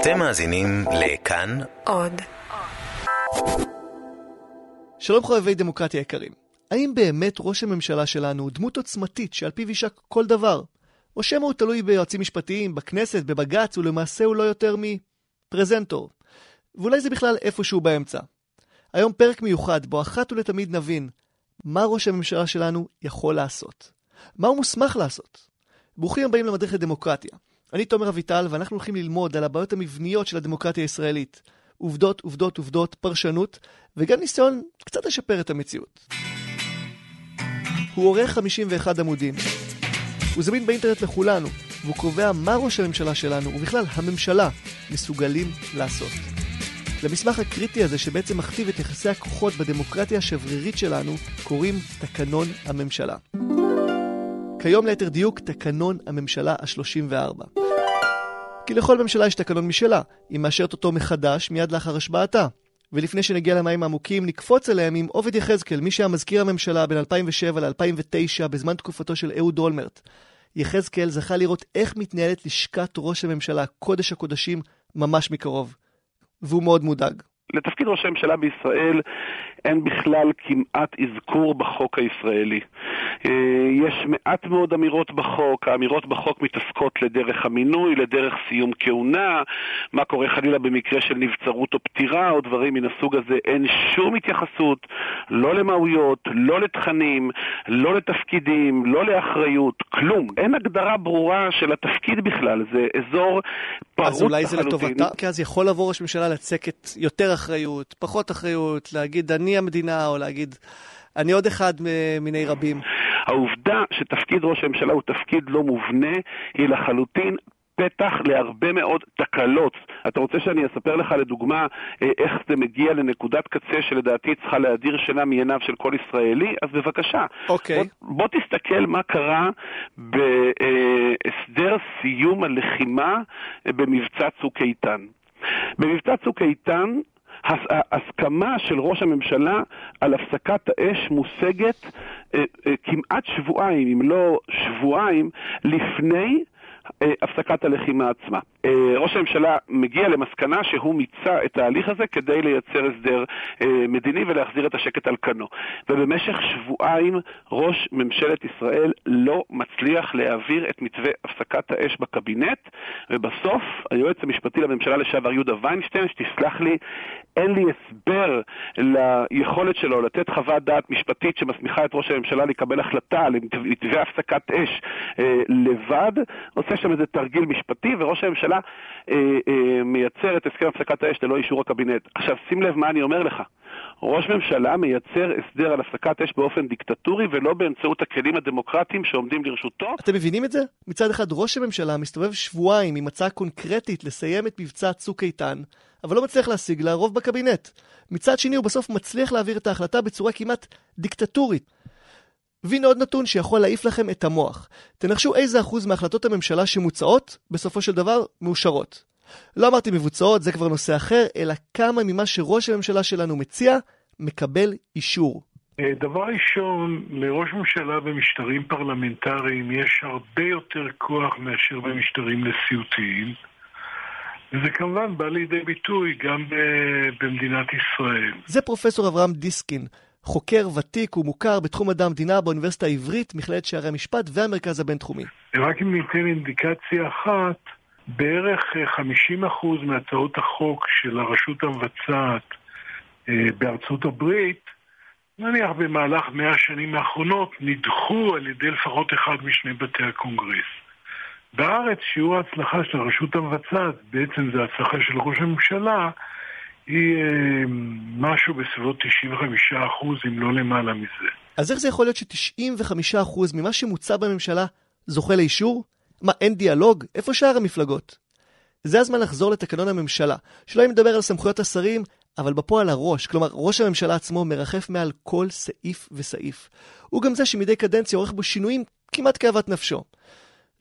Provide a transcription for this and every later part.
אתם מאזינים לכאן עוד. שלום חובבי דמוקרטיה יקרים. האם באמת ראש הממשלה שלנו הוא דמות עוצמתית שעל פיו יישק כל דבר? או שמא הוא תלוי ביועצים משפטיים, בכנסת, בבג"ץ, ולמעשה הוא לא יותר מפרזנטור? ואולי זה בכלל איפשהו באמצע. היום פרק מיוחד בו אחת ולתמיד נבין מה ראש הממשלה שלנו יכול לעשות. מה הוא מוסמך לעשות. ברוכים הבאים למדריך לדמוקרטיה. אני תומר אביטל, ואנחנו הולכים ללמוד על הבעיות המבניות של הדמוקרטיה הישראלית. עובדות, עובדות, עובדות, פרשנות, וגם ניסיון קצת לשפר את המציאות. הוא עורך 51 עמודים. הוא זמין באינטרנט לכולנו, והוא קובע מה ראש הממשלה שלנו, ובכלל הממשלה, מסוגלים לעשות. למסמך הקריטי הזה שבעצם מכתיב את יחסי הכוחות בדמוקרטיה השברירית שלנו, קוראים תקנון הממשלה. כיום ליתר דיוק תקנון הממשלה ה-34. כי לכל ממשלה יש תקנון משלה, היא מאשרת אותו מחדש מיד לאחר השבעתה. ולפני שנגיע למים העמוקים, נקפוץ אליהם עם עובד יחזקאל, מי שהיה מזכיר הממשלה בין 2007 ל-2009 בזמן תקופתו של אהוד אולמרט. יחזקאל זכה לראות איך מתנהלת לשכת ראש הממשלה, קודש הקודשים, ממש מקרוב. והוא מאוד מודאג. לתפקיד ראש הממשלה בישראל אין בכלל כמעט אזכור בחוק הישראלי. אה, יש מעט מאוד אמירות בחוק, האמירות בחוק מתעסקות לדרך המינוי, לדרך סיום כהונה, מה קורה חלילה במקרה של נבצרות או פטירה או דברים מן הסוג הזה. אין שום התייחסות, לא למהויות, לא לתכנים, לא לתפקידים, לא לאחריות, כלום. אין הגדרה ברורה של התפקיד בכלל, זה אזור פרוץ אז אולי זה לטובתה? כי אז יכול לבוא ראש ממשלה לצקת יותר אחריות, פחות אחריות, להגיד אני המדינה, או להגיד אני עוד אחד מיני רבים. העובדה שתפקיד ראש הממשלה הוא תפקיד לא מובנה היא לחלוטין פתח להרבה מאוד תקלות. אתה רוצה שאני אספר לך לדוגמה אה, איך זה מגיע לנקודת קצה שלדעתי צריכה להדיר שינה מעיניו של כל ישראלי? אז בבקשה. אוקיי. Okay. בוא, בוא תסתכל מה קרה בהסדר סיום הלחימה אה, במבצע צוק איתן. במבצע צוק איתן ההסכמה של ראש הממשלה על הפסקת האש מושגת אה, אה, כמעט שבועיים, אם לא שבועיים, לפני אה, הפסקת הלחימה עצמה. אה, ראש הממשלה מגיע למסקנה שהוא מיצה את ההליך הזה כדי לייצר הסדר אה, מדיני ולהחזיר את השקט על כנו. ובמשך שבועיים ראש ממשלת ישראל לא מצליח להעביר את מתווה הפסקת האש בקבינט, ובסוף היועץ המשפטי לממשלה לשעבר יהודה ויינשטיין, שתסלח לי, אין לי הסבר ליכולת שלו לתת חוות דעת משפטית שמסמיכה את ראש הממשלה לקבל החלטה על מתווה הפסקת אש לבד, עושה שם איזה תרגיל משפטי, וראש הממשלה אה, אה, מייצר את הסכם הפסקת האש ללא אישור הקבינט. עכשיו, שים לב מה אני אומר לך. ראש ממשלה מייצר הסדר על הפסקת אש באופן דיקטטורי ולא באמצעות הכלים הדמוקרטיים שעומדים לרשותו. אתם מבינים את זה? מצד אחד ראש הממשלה מסתובב שבועיים עם הצעה קונקרטית לסיים את מבצע צוק איתן, אבל לא מצליח להשיג לה רוב בקבינט. מצד שני הוא בסוף מצליח להעביר את ההחלטה בצורה כמעט דיקטטורית. והנה עוד נתון שיכול להעיף לכם את המוח. תנחשו איזה אחוז מהחלטות הממשלה שמוצעות, בסופו של דבר, מאושרות. לא אמרתי מבוצעות, זה כבר נושא אחר, אלא כמה ממה שראש הממשלה שלנו מציע, מקבל אישור. אה, דבר ראשון, לראש ממשלה במשטרים פרלמנטריים יש הרבה יותר כוח מאשר במשטרים נשיאותיים. וזה כמובן בא לידי ביטוי גם במדינת ישראל. זה פרופסור אברהם דיסקין, חוקר ותיק ומוכר בתחום מדע המדינה באוניברסיטה העברית, מכללת שערי המשפט והמרכז הבינתחומי. רק אם ניתן אינדיקציה אחת, בערך 50% מהצעות החוק של הרשות המבצעת אה, בארצות הברית, נניח במהלך מאה השנים האחרונות, נדחו על ידי לפחות אחד משני בתי הקונגרס. בארץ שיעור ההצלחה של הרשות המבצעת, בעצם זה הצלחה של ראש הממשלה, היא אה, משהו בסביבות 95 אחוז, אם לא למעלה מזה. אז איך זה יכול להיות ש-95 אחוז ממה שמוצע בממשלה זוכה לאישור? מה, אין דיאלוג? איפה שאר המפלגות? זה הזמן לחזור לתקנון הממשלה, שלא אם נדבר על סמכויות השרים, אבל בפועל הראש, כלומר ראש הממשלה עצמו מרחף מעל כל סעיף וסעיף. הוא גם זה שמדי קדנציה עורך בו שינויים כמעט כאוות נפשו.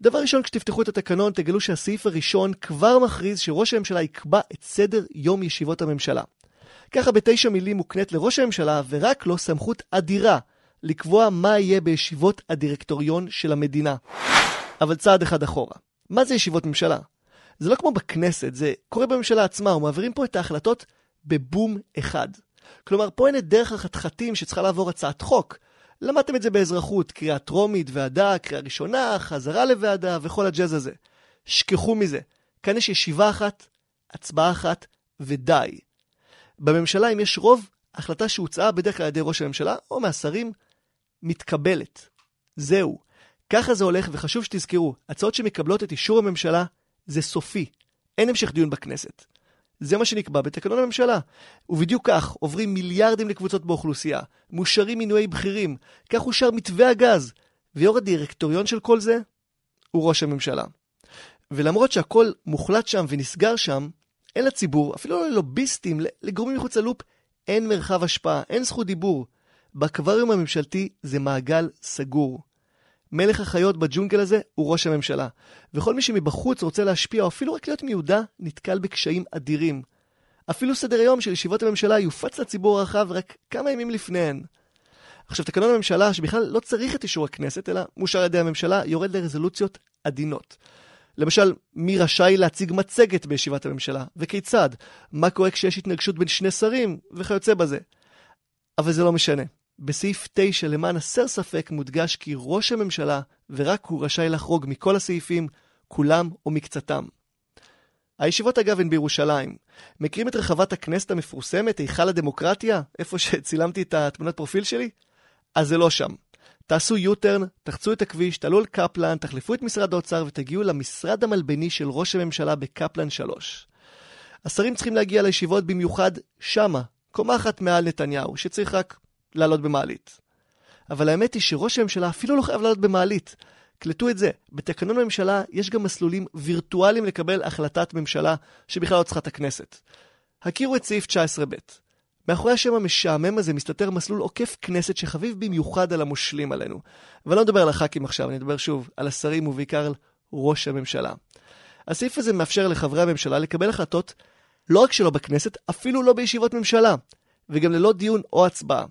דבר ראשון, כשתפתחו את התקנון, תגלו שהסעיף הראשון כבר מכריז שראש הממשלה יקבע את סדר יום ישיבות הממשלה. ככה בתשע מילים מוקנית לראש הממשלה, ורק לו, סמכות אדירה לקבוע מה יהיה בישיבות הדירקטוריון של המדינה. אבל צעד אחד אחורה. מה זה ישיבות ממשלה? זה לא כמו בכנסת, זה קורה בממשלה עצמה, ומעבירים פה את ההחלטות בבום אחד. כלומר, פה אין את דרך החתחתים שצריכה לעבור הצעת חוק. למדתם את זה באזרחות, קריאה טרומית, ועדה, קריאה ראשונה, חזרה לוועדה וכל הג'אז הזה. שכחו מזה. כאן יש ישיבה אחת, הצבעה אחת, ודי. בממשלה, אם יש רוב, החלטה שהוצאה בדרך כלל על ידי ראש הממשלה או מהשרים, מתקבלת. זהו. ככה זה הולך, וחשוב שתזכרו, הצעות שמקבלות את אישור הממשלה זה סופי. אין המשך דיון בכנסת. זה מה שנקבע בתקנון הממשלה. ובדיוק כך עוברים מיליארדים לקבוצות באוכלוסייה, מאושרים מינויי בכירים, כך אושר מתווה הגז, ויו"ר הדירקטוריון של כל זה הוא ראש הממשלה. ולמרות שהכל מוחלט שם ונסגר שם, אין לציבור, אפילו ללוביסטים, לגורמים מחוץ ללופ, אין מרחב השפעה, אין זכות דיבור. באקווריום הממשלתי זה מעגל סגור. מלך החיות בג'ונגל הזה הוא ראש הממשלה. וכל מי שמבחוץ רוצה להשפיע או אפילו רק להיות מיודע, נתקל בקשיים אדירים. אפילו סדר היום של ישיבות הממשלה יופץ לציבור הרחב רק כמה ימים לפניהן. עכשיו, תקנון הממשלה, שבכלל לא צריך את אישור הכנסת, אלא מאושר על ידי הממשלה, יורד לרזולוציות עדינות. למשל, מי רשאי להציג מצגת בישיבת הממשלה, וכיצד, מה קורה כשיש התנגשות בין שני שרים, וכיוצא בזה. אבל זה לא משנה. בסעיף 9, למען הסר ספק, מודגש כי ראש הממשלה, ורק הוא רשאי לחרוג מכל הסעיפים, כולם או מקצתם. הישיבות אגב הן בירושלים. מכירים את רחבת הכנסת המפורסמת, היכל הדמוקרטיה? איפה שצילמתי את התמונת פרופיל שלי? אז זה לא שם. תעשו U-turn, תחצו את הכביש, תעלו על קפלן, תחלפו את משרד האוצר ותגיעו למשרד המלבני של ראש הממשלה בקפלן 3. השרים צריכים להגיע לישיבות במיוחד שמה, קומה אחת מעל נתניהו, שצריך רק לעלות במעלית. אבל האמת היא שראש הממשלה אפילו לא חייב לעלות במעלית. קלטו את זה, בתקנון הממשלה יש גם מסלולים וירטואליים לקבל החלטת ממשלה שבכלל לא צריכה את הכנסת. הכירו את סעיף 19ב. מאחורי השם המשעמם הזה מסתתר מסלול עוקף כנסת שחביב במיוחד על המושלים עלינו. ואני לא מדבר על הח"כים עכשיו, אני מדבר שוב על השרים ובעיקר על ראש הממשלה. הסעיף הזה מאפשר לחברי הממשלה לקבל החלטות לא רק שלא בכנסת, אפילו לא בישיבות ממשלה, וגם ללא דיון או הצבעה.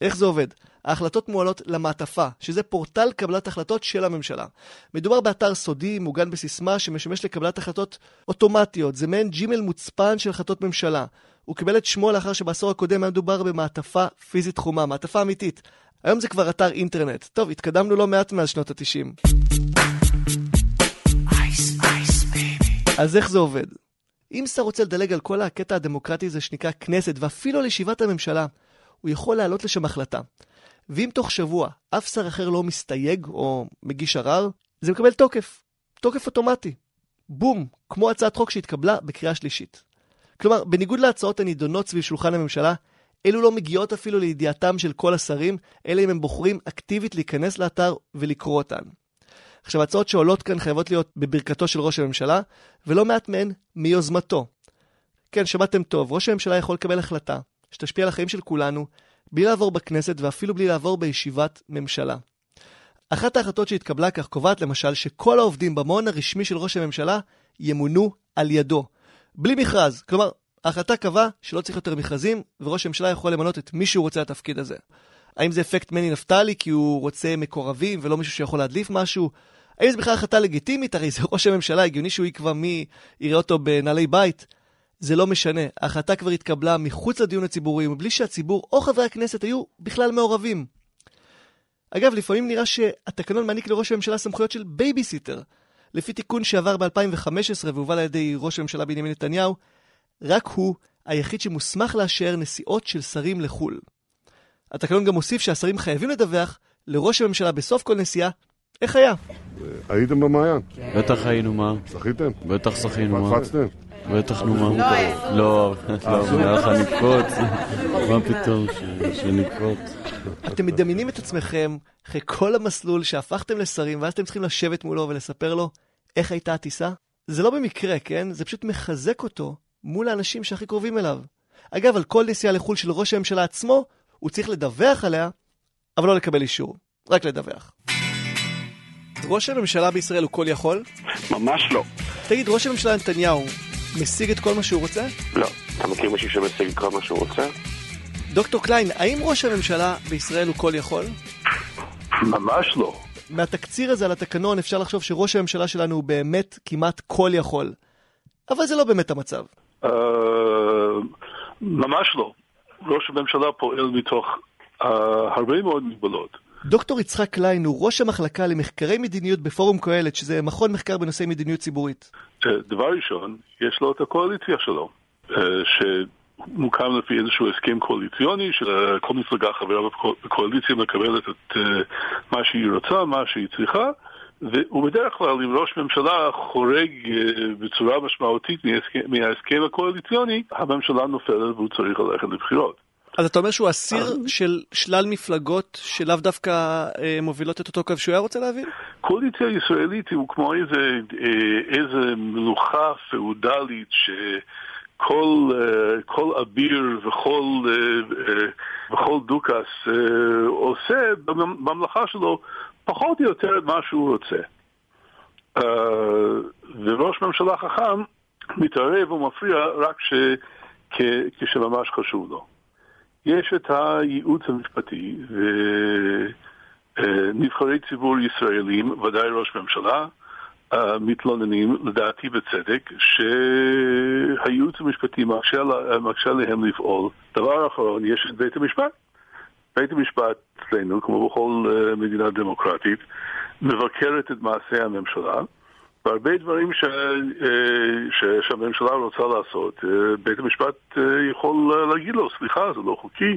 איך זה עובד? ההחלטות מועלות למעטפה, שזה פורטל קבלת החלטות של הממשלה. מדובר באתר סודי, מוגן בסיסמה, שמשמש לקבלת החלטות אוטומטיות. זה מעין ג'ימל מוצפן של החלטות ממשלה. הוא קיבל את שמו לאחר שבעשור הקודם היה מדובר במעטפה פיזית חומה, מעטפה אמיתית. היום זה כבר אתר אינטרנט. טוב, התקדמנו לא מעט מאז שנות ה-90. אז איך זה עובד? אם שר רוצה לדלג על כל הקטע הדמוקרטי הזה שנקרא כנסת, ואפילו על ישיבת הממשלה, הוא יכול להעלות לשם החלטה. ואם תוך שבוע אף שר אחר לא מסתייג או מגיש ערר, זה מקבל תוקף. תוקף אוטומטי. בום, כמו הצעת חוק שהתקבלה בקריאה שלישית. כלומר, בניגוד להצעות הנידונות סביב שולחן הממשלה, אלו לא מגיעות אפילו לידיעתם של כל השרים, אלא אם הם בוחרים אקטיבית להיכנס לאתר ולקרוא אותן. עכשיו, ההצעות שעולות כאן חייבות להיות בברכתו של ראש הממשלה, ולא מעט מהן מיוזמתו. כן, שמעתם טוב, ראש הממשלה יכול לקבל החלטה שתשפיע על החיים של כולנו, בלי לעבור בכנסת ואפילו בלי לעבור בישיבת ממשלה. אחת ההחלטות שהתקבלה כך קובעת למשל שכל העובדים במעון הרשמי של ראש הממשלה ימונו על ידו, בלי מכרז. כלומר, ההחלטה קבעה שלא צריך יותר מכרזים, וראש הממשלה יכול למנות את מי שהוא רוצה לתפקיד הזה. האם זה אפקט מני נפתלי כי הוא רוצה מקורבים ולא מישהו שיכול להדליף משהו? האם זה בכלל החלטה לגיטימית? הרי זה ראש הממשלה, הגיוני שהוא יקבע מי יראה אותו בנעלי בית. זה לא משנה, ההחלטה כבר התקבלה מחוץ לדיון הציבורי, מבלי שהציבור או חברי הכנסת היו בכלל מעורבים. אגב, לפעמים נראה שהתקנון מעניק לראש הממשלה סמכויות של בייביסיטר. לפי תיקון שעבר ב-2015 והובל על ידי ראש הממשלה בנימין נתניהו, רק הוא היחיד שמוסמך לאשר נסיעות של שרים לחו"ל. התקנון גם מוסיף שהשרים חייבים לדווח לראש הממשלה בסוף כל נסיעה איך היה. הייתם במעיין? בטח היינו, מה? שחיתם? בטח שחינו, מה? קפצתם? בטח נו מה. לא, לא, נראה לך נקפוץ. מה פתאום שנקפוץ. אתם מדמיינים את עצמכם אחרי כל המסלול שהפכתם לשרים, ואז אתם צריכים לשבת מולו ולספר לו איך הייתה הטיסה? זה לא במקרה, כן? זה פשוט מחזק אותו מול האנשים שהכי קרובים אליו. אגב, על כל נסיעה לחו"ל של ראש הממשלה עצמו, הוא צריך לדווח עליה, אבל לא לקבל אישור. רק לדווח. ראש הממשלה בישראל הוא כל יכול? ממש לא. תגיד, ראש הממשלה נתניהו משיג את כל מה שהוא רוצה? לא. אתה מכיר מישהו שמשיג את כל מה שהוא רוצה? דוקטור קליין, האם ראש הממשלה בישראל הוא כל יכול? ממש לא. מהתקציר הזה על התקנון אפשר לחשוב שראש הממשלה שלנו הוא באמת כמעט כל יכול. אבל זה לא באמת המצב. Uh, ממש לא. ראש הממשלה פועל מתוך uh, הרבה מאוד מגבלות. דוקטור יצחק קליין הוא ראש המחלקה למחקרי מדיניות בפורום קהלת, שזה מכון מחקר בנושאי מדיניות ציבורית. דבר ראשון, יש לו את הקואליציה שלו, שמוקם לפי איזשהו הסכם קואליציוני, שכל מפלגה חברה בקואליציה מקבלת את מה שהיא רוצה, מה שהיא צריכה. ובדרך כלל אם ראש ממשלה חורג בצורה משמעותית מההסכם הקואליציוני, הממשלה נופלת והוא צריך ללכת לבחירות. אז אתה אומר שהוא אסיר של שלל מפלגות שלאו דווקא אה, מובילות את אותו קו שהוא היה רוצה להבין? קואליציה ישראלית הוא כמו איזה, אה, איזה מלוכה פאודלית שכל אה, כל אביר וכל, אה, אה, וכל דוכס אה, עושה בממלכה שלו פחות או יותר את מה שהוא רוצה. וראש ממשלה חכם מתערב ומפריע רק ש, כ, כשממש חשוב לו. יש את הייעוץ המשפטי ונבחרי ציבור ישראלים, ודאי ראש ממשלה, מתלוננים, לדעתי בצדק, שהייעוץ המשפטי מקשה, להם לפעול. דבר אחרון, יש את בית המשפט. בית המשפט אצלנו, כמו בכל מדינה דמוקרטית, מבקרת את מעשי הממשלה. והרבה דברים ש, ש, שהממשלה רוצה לעשות, בית המשפט יכול להגיד לו, סליחה, זה לא חוקי.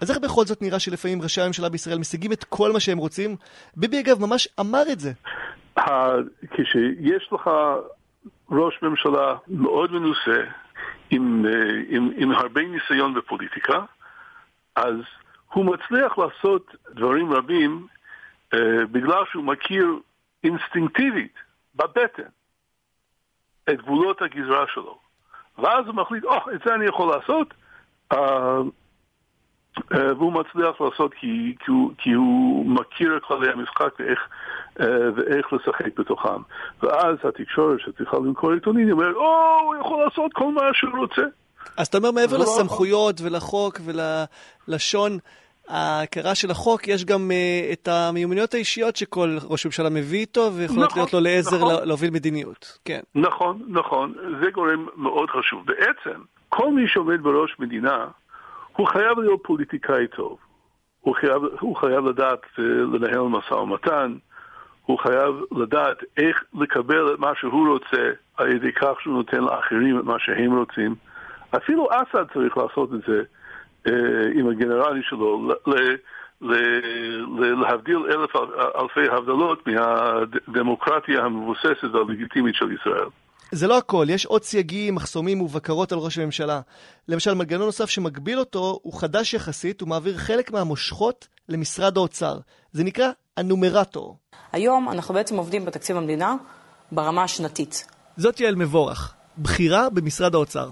אז איך בכל זאת נראה שלפעמים ראשי הממשלה בישראל משיגים את כל מה שהם רוצים? ביבי אגב ממש אמר את זה. כשיש לך ראש ממשלה מאוד מנוסה, עם, עם, עם הרבה ניסיון בפוליטיקה, אז הוא מצליח לעשות דברים רבים בגלל שהוא מכיר אינסטינקטיבית בבטן את גבולות הגזרה שלו. ואז הוא מחליט, או, oh, את זה אני יכול לעשות, uh, uh, והוא מצליח לעשות כי, כי, הוא, כי הוא מכיר את כללי המשחק ואיך, uh, ואיך לשחק בתוכם. ואז התקשורת שצריכה למכור עיתונים, אומרת, או, oh, הוא יכול לעשות כל מה שהוא רוצה. אז אתה אומר, מעבר לא לסמכויות ולחוק וללשון, ההכרה של החוק, יש גם uh, את המיומנויות האישיות שכל ראש ממשלה מביא איתו, ויכולות נכון, להיות לו לעזר נכון. לה, להוביל מדיניות. כן. נכון, נכון. זה גורם מאוד חשוב. בעצם, כל מי שעומד בראש מדינה, הוא חייב להיות פוליטיקאי טוב. הוא חייב, הוא חייב לדעת uh, לנהל משא ומתן, הוא חייב לדעת איך לקבל את מה שהוא רוצה על ידי כך שהוא נותן לאחרים את מה שהם רוצים. אפילו אסד צריך לעשות את זה. אה, עם הגנרלי שלו, להבדיל אלף אלפי הבדלות מהדמוקרטיה המבוססת והלגיטימית של ישראל. זה לא הכל, יש עוד סייגים, מחסומים ובקרות על ראש הממשלה. למשל, מנגנון נוסף שמגביל אותו הוא חדש יחסית, הוא מעביר חלק מהמושכות למשרד האוצר. זה נקרא הנומרטור. היום אנחנו בעצם עובדים בתקציב המדינה ברמה השנתית. זאת יעל מבורך, בכירה במשרד האוצר.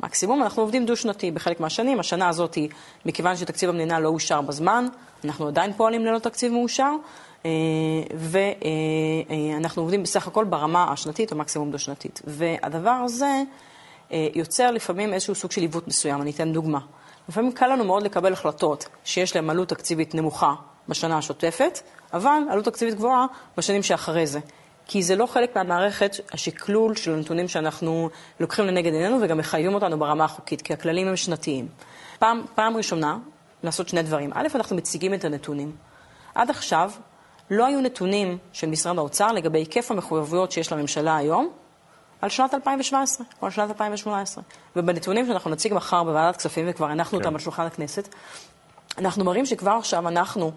מקסימום אנחנו עובדים דו-שנתי בחלק מהשנים. השנה הזאת, מכיוון שתקציב המדינה לא אושר בזמן, אנחנו עדיין פועלים ללא תקציב מאושר, אה, ואנחנו עובדים בסך הכל ברמה השנתית או מקסימום דו-שנתית. והדבר הזה אה, יוצר לפעמים איזשהו סוג של עיוות מסוים. אני אתן דוגמה. לפעמים קל לנו מאוד לקבל החלטות שיש להן עלות תקציבית נמוכה בשנה השוטפת, אבל עלות תקציבית גבוהה בשנים שאחרי זה. כי זה לא חלק מהמערכת, השקלול של הנתונים שאנחנו לוקחים לנגד עינינו וגם מחייבים אותנו ברמה החוקית, כי הכללים הם שנתיים. פעם, פעם ראשונה, לעשות שני דברים. א', אנחנו מציגים את הנתונים. עד עכשיו לא היו נתונים של משרד האוצר לגבי היקף המחויבויות שיש לממשלה היום על שנת 2017 או על שנת 2018. ובנתונים שאנחנו נציג מחר בוועדת כספים, וכבר הנחנו כן. אותם על שולחן הכנסת, אנחנו מראים שכבר עכשיו אנחנו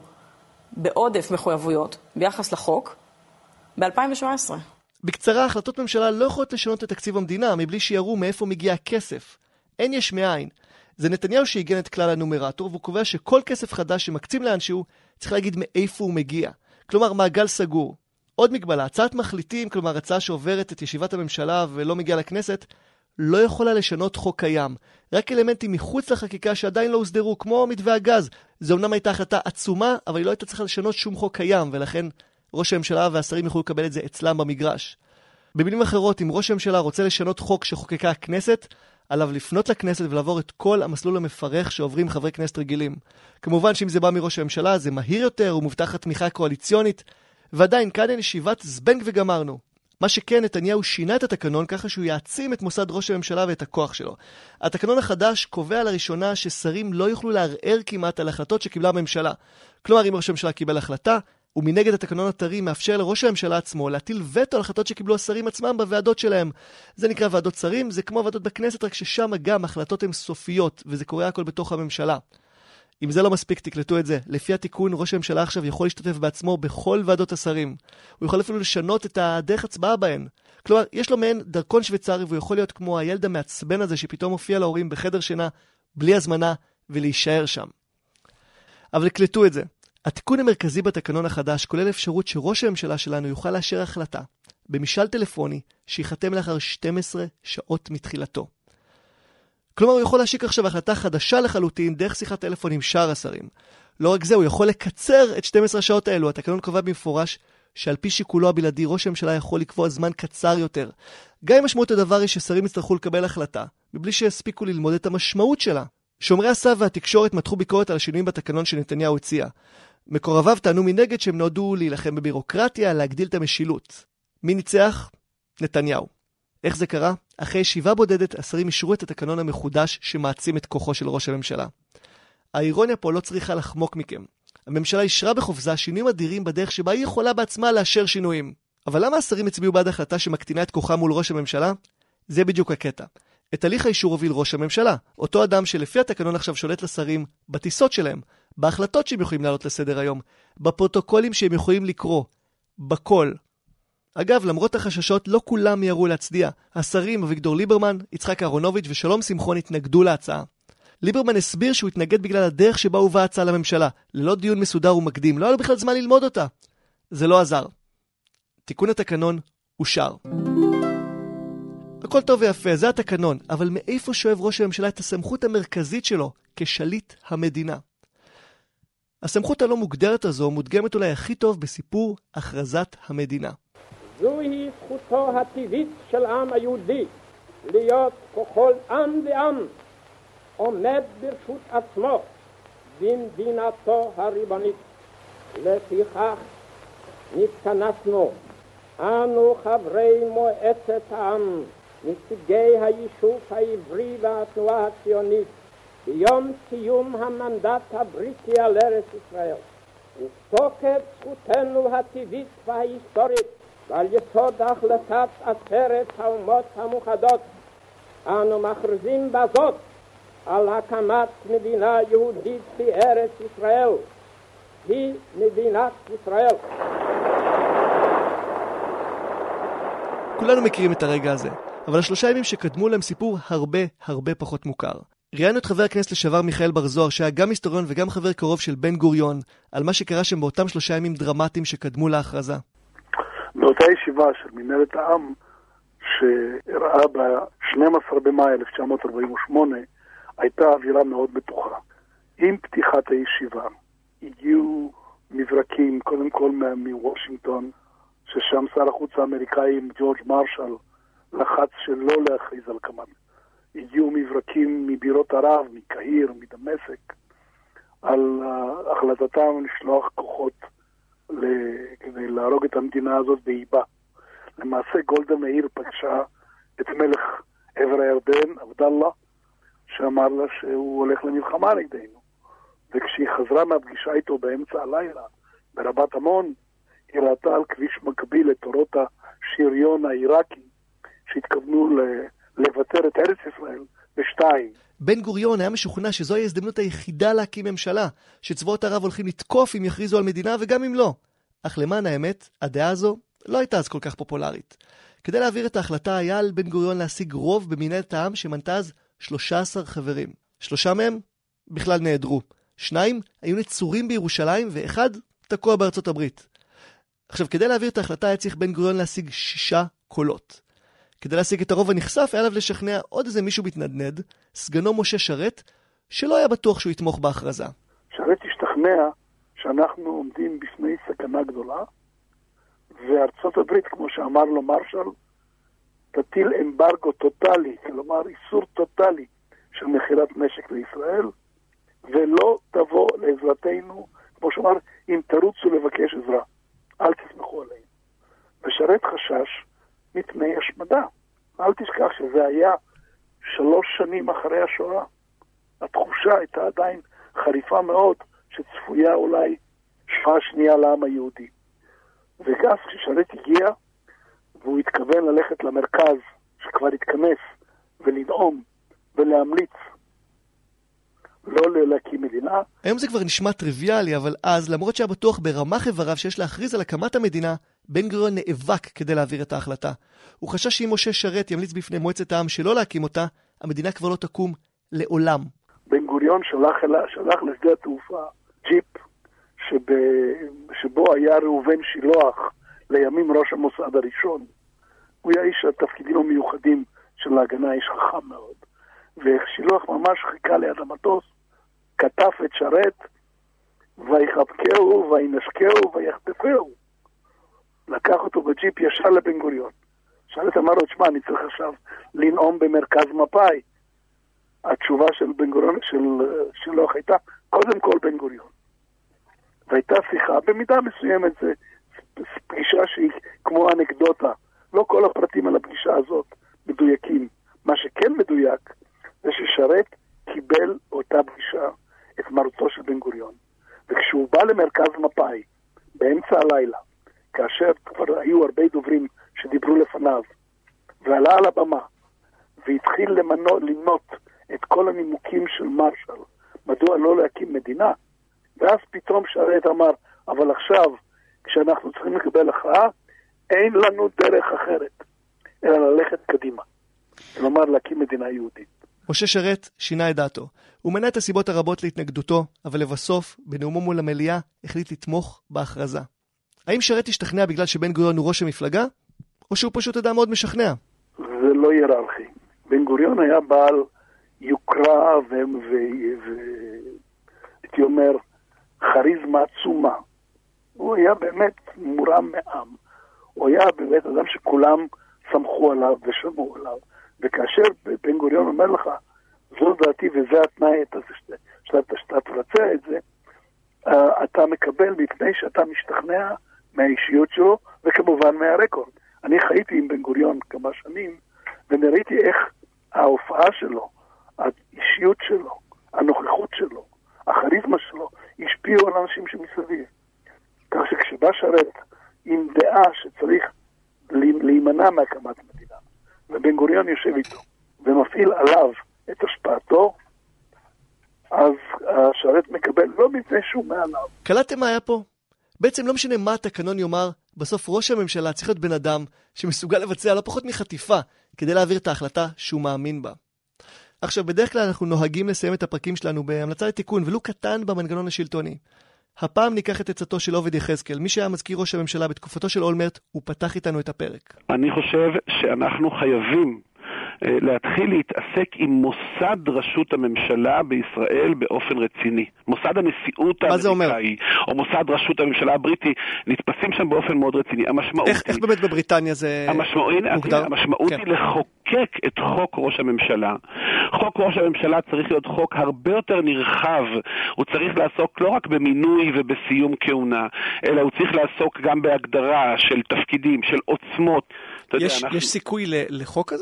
בעודף מחויבויות ביחס לחוק, ב-2017. בקצרה, החלטות ממשלה לא יכולות לשנות את תקציב המדינה מבלי שיראו מאיפה מגיע הכסף. אין יש מאין. זה נתניהו שעיגן את כלל הנומרטור, והוא קובע שכל כסף חדש שמקצים לאנשהו, צריך להגיד מאיפה הוא מגיע. כלומר, מעגל סגור. עוד מגבלה, הצעת מחליטים, כלומר הצעה שעוברת את ישיבת הממשלה ולא מגיעה לכנסת, לא יכולה לשנות חוק קיים. רק אלמנטים מחוץ לחקיקה שעדיין לא הוסדרו, כמו מתווה הגז. זו אמנם הייתה החלטה עצומה, אבל היא לא הייתה צריכה לשנות שום חוק קיים, ולכן ראש הממשלה והשרים יוכלו לקבל את זה אצלם במגרש. במילים אחרות, אם ראש הממשלה רוצה לשנות חוק שחוקקה הכנסת, עליו לפנות לכנסת ולעבור את כל המסלול המפרך שעוברים חברי כנסת רגילים. כמובן שאם זה בא מראש הממשלה, זה מהיר יותר, הוא מובטח תמיכה קואליציונית, ועדיין, כאן אין ישיבת זבנג וגמרנו. מה שכן, נתניהו שינה את התקנון ככה שהוא יעצים את מוסד ראש הממשלה ואת הכוח שלו. התקנון החדש קובע לראשונה ששרים לא יוכלו לערער כמעט על החלטות שקיבלה הממשלה. כלומר, אם ראש הממשלה קיבל החלטה, ומנגד התקנון הטרי מאפשר לראש הממשלה עצמו להטיל וטו על החלטות שקיבלו השרים עצמם בוועדות שלהם. זה נקרא ועדות שרים, זה כמו ועדות בכנסת, רק ששם גם החלטות הן סופיות, וזה קורה הכל בתוך הממשלה. אם זה לא מספיק, תקלטו את זה. לפי התיקון, ראש הממשלה עכשיו יכול להשתתף בעצמו בכל ועדות השרים. הוא יכול אפילו לשנות את הדרך הצבעה בהן. כלומר, יש לו מעין דרכון שוויצרי והוא יכול להיות כמו הילד המעצבן הזה שפתאום מופיע להורים בחדר שינה, בלי הזמנה, ולהישאר שם. אבל תקלטו את זה. התיקון המרכזי בתקנון החדש כולל אפשרות שראש הממשלה שלנו יוכל לאשר החלטה במשאל טלפוני שייחתם לאחר 12 שעות מתחילתו. כלומר, הוא יכול להשיק עכשיו החלטה חדשה לחלוטין דרך שיחת טלפון עם שאר השרים. לא רק זה, הוא יכול לקצר את 12 השעות האלו. התקנון קובע במפורש שעל פי שיקולו הבלעדי, ראש הממשלה יכול לקבוע זמן קצר יותר. גם אם משמעות הדבר היא ששרים יצטרכו לקבל החלטה, מבלי שיספיקו ללמוד את המשמעות שלה. שומרי הסף והתקשורת מתחו ביקורת על השינויים בתקנון שנתניהו הציע. מקורביו טענו מנגד שהם נועדו להילחם בבירוקרטיה, להגדיל את המשילות. מי ניצח? נתניהו. איך זה קרה? אחרי ישיבה בודדת, השרים אישרו את התקנון המחודש שמעצים את כוחו של ראש הממשלה. האירוניה פה לא צריכה לחמוק מכם. הממשלה אישרה בחופזה שינויים אדירים בדרך שבה היא יכולה בעצמה לאשר שינויים. אבל למה השרים הצביעו בעד החלטה שמקטינה את כוחם מול ראש הממשלה? זה בדיוק הקטע. את הליך האישור הוביל ראש הממשלה, אותו אדם שלפי התקנון עכשיו שולט לשרים בטיסות שלהם, בהחלטות שהם יכולים לעלות לסדר היום, בפרוטוקולים שהם יכולים לקרוא, בכל. אגב, למרות החששות, לא כולם מיהרו להצדיע. השרים אביגדור ליברמן, יצחק אהרונוביץ' ושלום שמחון התנגדו להצעה. ליברמן הסביר שהוא התנגד בגלל הדרך שבה הובאה ההצעה לממשלה, ללא דיון מסודר ומקדים, לא היה לו בכלל זמן ללמוד אותה. זה לא עזר. תיקון התקנון אושר. הכל טוב ויפה, זה התקנון, אבל מאיפה שואב ראש הממשלה את הסמכות המרכזית שלו כשליט המדינה? הסמכות הלא מוגדרת הזו מודגמת אולי הכי טוב בסיפור הכרזת המדינה. זוהי זכותו הטבעית של העם היהודי להיות ככל עם ועם עומד ברשות עצמו במדינתו הריבונית. לפיכך נתכנסנו אנו חברי מועצת העם, נציגי היישוב העברי והתנועה הציונית ביום סיום המנדט הבריטי על ארץ ישראל. ותוקף זכותנו הטבעית וההיסטורית ועל יסוד החלטת עשרת האומות המאוחדות אנו מכריזים בזאת על הקמת מדינה יהודית בארץ ישראל. היא מדינת ישראל. כולנו מכירים את הרגע הזה, אבל השלושה ימים שקדמו להם סיפור הרבה הרבה פחות מוכר. ראיינו את חבר הכנסת לשעבר מיכאל בר זוהר, שהיה גם היסטוריון וגם חבר קרוב של בן גוריון, על מה שקרה שם באותם שלושה ימים דרמטיים שקדמו להכרזה. באותה ישיבה של מנהלת העם, שאירעה ב-12 במאי 1948, הייתה אווירה מאוד בטוחה. עם פתיחת הישיבה הגיעו מברקים, קודם כל מוושינגטון, ששם שר החוץ האמריקאי ג'ורג' מרשל לחץ שלא להכריז על קמ"ן. הגיעו מברקים מבירות ערב, מקהיר, מדמשק, על החלטתם לשלוח כוחות ל- כדי להרוג את המדינה הזאת באיבה. למעשה גולדה מאיר פגשה את מלך עבר הירדן, עבדאללה, שאמר לה שהוא הולך למלחמה נגדנו. וכשהיא חזרה מהפגישה איתו באמצע הלילה, ברבת עמון, היא ראתה על כביש מקביל את תורות השריון העיראקי, שהתכוונו לוותר את ארץ ישראל בשתיים. בן גוריון היה משוכנע שזוהי ההזדמנות היחידה להקים ממשלה, שצבאות ערב הולכים לתקוף אם יכריזו על מדינה וגם אם לא. אך למען האמת, הדעה הזו לא הייתה אז כל כך פופולרית. כדי להעביר את ההחלטה היה על בן גוריון להשיג רוב במנהלת העם שמנתה אז 13 חברים. שלושה מהם בכלל נעדרו. שניים היו נצורים בירושלים ואחד תקוע בארצות הברית. עכשיו, כדי להעביר את ההחלטה היה צריך בן גוריון להשיג שישה קולות. כדי להשיג את הרוב הנכסף היה עליו לשכנע עוד איזה מישהו מתנדנד, סגנו משה שרת, שלא היה בטוח שהוא יתמוך בהכרזה. שרת השתכנע שאנחנו עומדים בפני סכנה גדולה, וארצות הברית, כמו שאמר לו מרשל, תטיל אמברגו טוטאלי, כלומר איסור טוטאלי של מכירת נשק לישראל, ולא תבוא לעזרתנו, כמו שאמר, אם תרוצו לבקש עזרה, אל תסמכו עלינו. ושרת חשש מפני השמדה. אל תשכח שזה היה שלוש שנים אחרי השואה. התחושה הייתה עדיין חריפה מאוד, שצפויה אולי שואה שנייה לעם היהודי. ואז כששרת הגיע, והוא התכוון ללכת למרכז, שכבר התכנס, ולנאום, ולהמליץ לא להקים מדינה. היום זה כבר נשמע טריוויאלי, אבל אז, למרות שהיה בטוח ברמ"ח איבריו שיש להכריז על הקמת המדינה, בן גוריון נאבק כדי להעביר את ההחלטה. הוא חשש שאם משה שרת ימליץ בפני מועצת העם שלא להקים אותה, המדינה כבר לא תקום לעולם. בן גוריון שלח, שלח לשדה התעופה ג'יפ שב, שבו היה ראובן שילוח, לימים ראש המוסד הראשון. הוא היה איש התפקידים המיוחדים של ההגנה, איש חכם מאוד. ושילוח ממש חיכה ליד המטוס, כתב את שרת, ויחבקהו, וינשקהו, ויחטפהו. לקח אותו בג'יפ ישר לבן גוריון. שרת אמר לו, תשמע, אני צריך עכשיו לנאום במרכז מפא"י. התשובה של בן גוריון, של שילוח הייתה, קודם כל בן גוריון. והייתה שיחה, במידה מסוימת זה פגישה שהיא כמו אנקדוטה. לא כל הפרטים על הפגישה הזאת מדויקים. מה שכן מדויק, זה ששרת קיבל אותה פגישה את מרותו של בן גוריון. וכשהוא בא למרכז מפא"י, באמצע הלילה, כאשר כבר היו הרבה דוברים שדיברו לפניו, ועלה על הבמה, והתחיל למנות, למנות את כל הנימוקים של מרשל, מדוע לא להקים מדינה, ואז פתאום שרת אמר, אבל עכשיו, כשאנחנו צריכים לקבל הכרעה, אין לנו דרך אחרת, אלא ללכת קדימה. כלומר, להקים מדינה יהודית. משה שרת שינה את דעתו. הוא מנה את הסיבות הרבות להתנגדותו, אבל לבסוף, בנאומו מול המליאה, החליט לתמוך בהכרזה. האם שרת השתכנע בגלל שבן גוריון הוא ראש המפלגה, או שהוא פשוט אדם מאוד משכנע? זה לא היררכי. בן גוריון היה בעל יוקרה והייתי אומר, כריזמה עצומה. הוא היה באמת מורם מעם. הוא היה באמת אדם שכולם סמכו עליו ושמעו עליו. וכאשר בן גוריון אומר לך, זו דעתי וזה התנאי שאתה, תבצע את זה, uh, אתה מקבל מפני שאתה משתכנע מהאישיות שלו, וכמובן מהרקורד. אני חייתי עם בן גוריון כמה שנים, וראיתי איך ההופעה שלו, האישיות שלו, הנוכחות שלו, הכריזמה שלו, השפיעו על אנשים שמסביב. כך שכשבא שרת עם דעה שצריך להימנע מהקמת ובן גוריון יושב איתו ומפעיל עליו את השפעתו, אז השרת מקבל לא מפני שהוא מעליו. קלטתם מה היה פה? בעצם לא משנה מה התקנון יאמר, בסוף ראש הממשלה צריך להיות בן אדם שמסוגל לבצע לא פחות מחטיפה כדי להעביר את ההחלטה שהוא מאמין בה. עכשיו, בדרך כלל אנחנו נוהגים לסיים את הפרקים שלנו בהמלצה לתיקון, ולו קטן במנגנון השלטוני. הפעם ניקח את עצתו של עובד יחזקאל, מי שהיה מזכיר ראש הממשלה בתקופתו של אולמרט, הוא פתח איתנו את הפרק. אני חושב שאנחנו חייבים אה, להתחיל להתעסק עם מוסד ראשות הממשלה בישראל באופן רציני. מוסד הנשיאות האמריקאי, או מוסד ראשות הממשלה הבריטי, נתפסים שם באופן מאוד רציני. המשמעות איך, היא... איך באמת בבריטניה זה המשמעות, מוגדר? המשמעות כן. היא לחוקק את חוק ראש הממשלה. חוק ראש הממשלה צריך להיות חוק הרבה יותר נרחב. הוא צריך לעסוק לא רק במינוי ובסיום כהונה, אלא הוא צריך לעסוק גם בהגדרה של תפקידים, של עוצמות. יש, יודע, אנחנו... יש סיכוי לחוק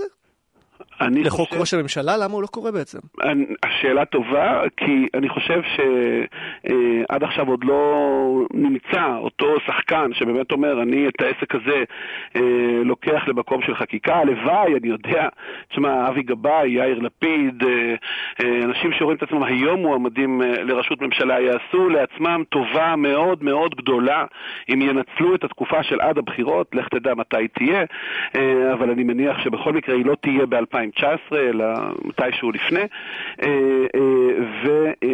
כזה? לחוק חושב... ראש הממשלה? למה הוא לא קורה בעצם? אני, השאלה טובה, כי אני חושב שעד אה, עכשיו עוד לא נמצא אותו שחקן שבאמת אומר, אני את העסק הזה אה, לוקח למקום של חקיקה. הלוואי, אני יודע, תשמע, אבי גבאי, יאיר לפיד, אה, אה, אנשים שרואים את עצמם היום מועמדים אה, לראשות ממשלה, יעשו לעצמם טובה מאוד מאוד גדולה אם ינצלו את התקופה של עד הבחירות, לך תדע מתי תהיה, אה, אבל אני מניח שבכל מקרה היא לא תהיה ב-2000. 2019, אלא מתישהו לפני, אה, אה,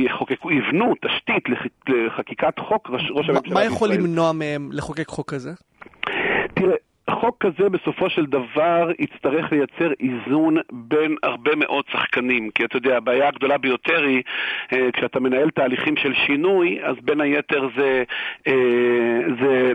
ויחוקקו, יבנו תשתית לחקיקת חוק ראש הממשלה. מה יכול למנוע מהם לחוקק חוק כזה? תראה, חוק כזה בסופו של דבר יצטרך לייצר איזון בין הרבה מאוד שחקנים, כי אתה יודע, הבעיה הגדולה ביותר היא אה, כשאתה מנהל תהליכים של שינוי, אז בין היתר זה, זה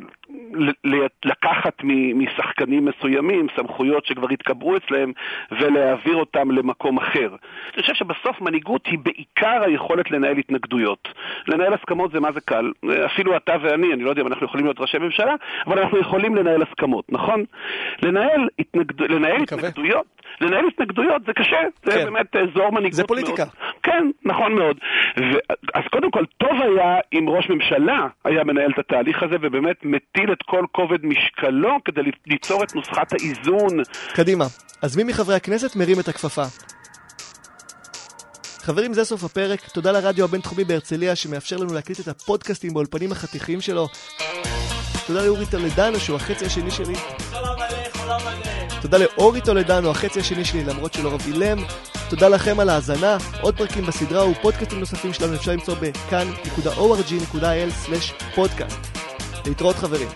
לקחת משחקנים מסוימים סמכויות שכבר התקבעו אצלם ולהעביר אותם למקום אחר. אני חושב שבסוף מנהיגות היא בעיקר היכולת לנהל התנגדויות. לנהל הסכמות זה מה זה קל. אפילו אתה ואני, אני לא יודע אם אנחנו יכולים להיות ראשי ממשלה, אבל אנחנו יכולים לנהל הסכמות, נכון? נכון. לנהל, התנגד... לנהל התנגדויות, לנהל התנגדויות זה קשה, זה כן. באמת אזור מנהיגות זה פוליטיקה. מאוד. כן, נכון מאוד. ו... אז קודם כל, טוב היה אם ראש ממשלה היה מנהל את התהליך הזה ובאמת מטיל את כל כובד משקלו כדי ליצור את נוסחת האיזון. קדימה, אז מי מחברי הכנסת מרים את הכפפה? חברים, זה סוף הפרק. תודה לרדיו הבינתחומי בהרצליה שמאפשר לנו להקליט את הפודקאסטים באולפנים החתיכים שלו. תודה לאורי טולדנו שהוא החצי השני שלי. תודה לאורי טולדנו, החצי השני שלי, למרות שלא רב אילם. תודה לכם על ההאזנה. עוד פרקים בסדרה ופודקאסטים נוספים שלנו אפשר למצוא בכאן.org.il/פודקאסט. להתראות חברים.